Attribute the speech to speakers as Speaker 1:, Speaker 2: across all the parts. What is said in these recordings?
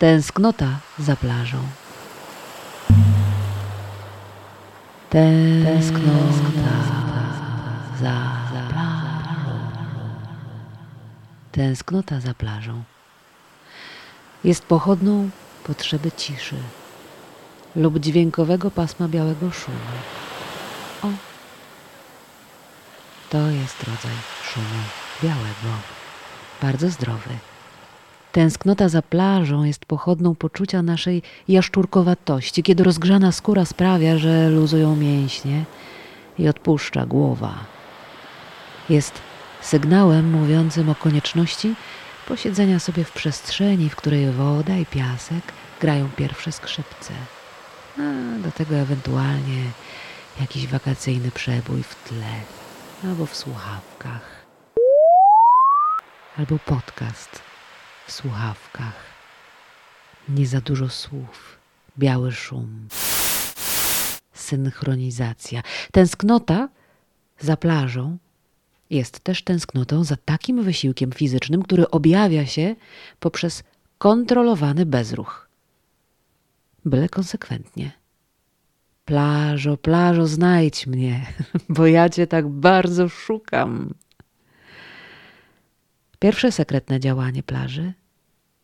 Speaker 1: Tęsknota za Tęsknota za plażą. Tęsknota za plażą jest pochodną potrzeby ciszy lub dźwiękowego pasma białego szumu. O, to jest rodzaj szumu białego, bardzo zdrowy. Tęsknota za plażą jest pochodną poczucia naszej jaszczurkowatości, kiedy rozgrzana skóra sprawia, że luzują mięśnie i odpuszcza głowa. Jest sygnałem mówiącym o konieczności posiedzenia sobie w przestrzeni, w której woda i piasek grają pierwsze skrzypce. A do tego ewentualnie jakiś wakacyjny przebój w tle albo w słuchawkach, albo podcast w słuchawkach. Nie za dużo słów, biały szum, synchronizacja. Tęsknota za plażą jest też tęsknotą za takim wysiłkiem fizycznym, który objawia się poprzez kontrolowany bezruch. Byle konsekwentnie. Plażo, plażo, znajdź mnie, bo ja cię tak bardzo szukam. Pierwsze sekretne działanie plaży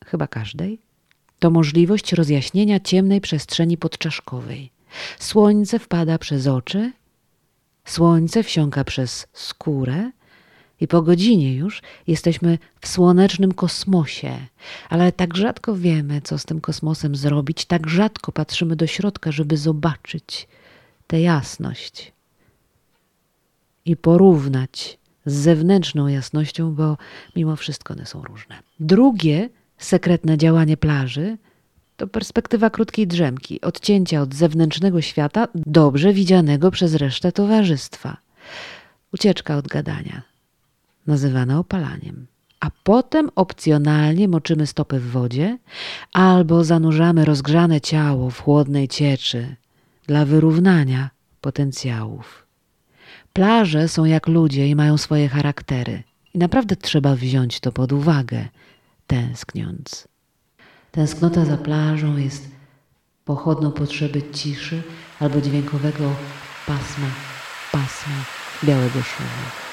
Speaker 1: chyba każdej, to możliwość rozjaśnienia ciemnej przestrzeni podczaszkowej. Słońce wpada przez oczy, słońce wsiąka przez skórę i po godzinie już jesteśmy w słonecznym kosmosie, ale tak rzadko wiemy, co z tym kosmosem zrobić, tak rzadko patrzymy do środka, żeby zobaczyć tę jasność i porównać z zewnętrzną jasnością, bo mimo wszystko one są różne. Drugie sekretne działanie plaży to perspektywa krótkiej drzemki, odcięcia od zewnętrznego świata, dobrze widzianego przez resztę towarzystwa. Ucieczka od gadania, nazywana opalaniem. A potem opcjonalnie moczymy stopy w wodzie albo zanurzamy rozgrzane ciało w chłodnej cieczy dla wyrównania potencjałów. Plaże są jak ludzie i mają swoje charaktery. I naprawdę trzeba wziąć to pod uwagę tęskniąc. Tęsknota za plażą jest pochodną potrzeby ciszy albo dźwiękowego pasma, pasma białego szumu.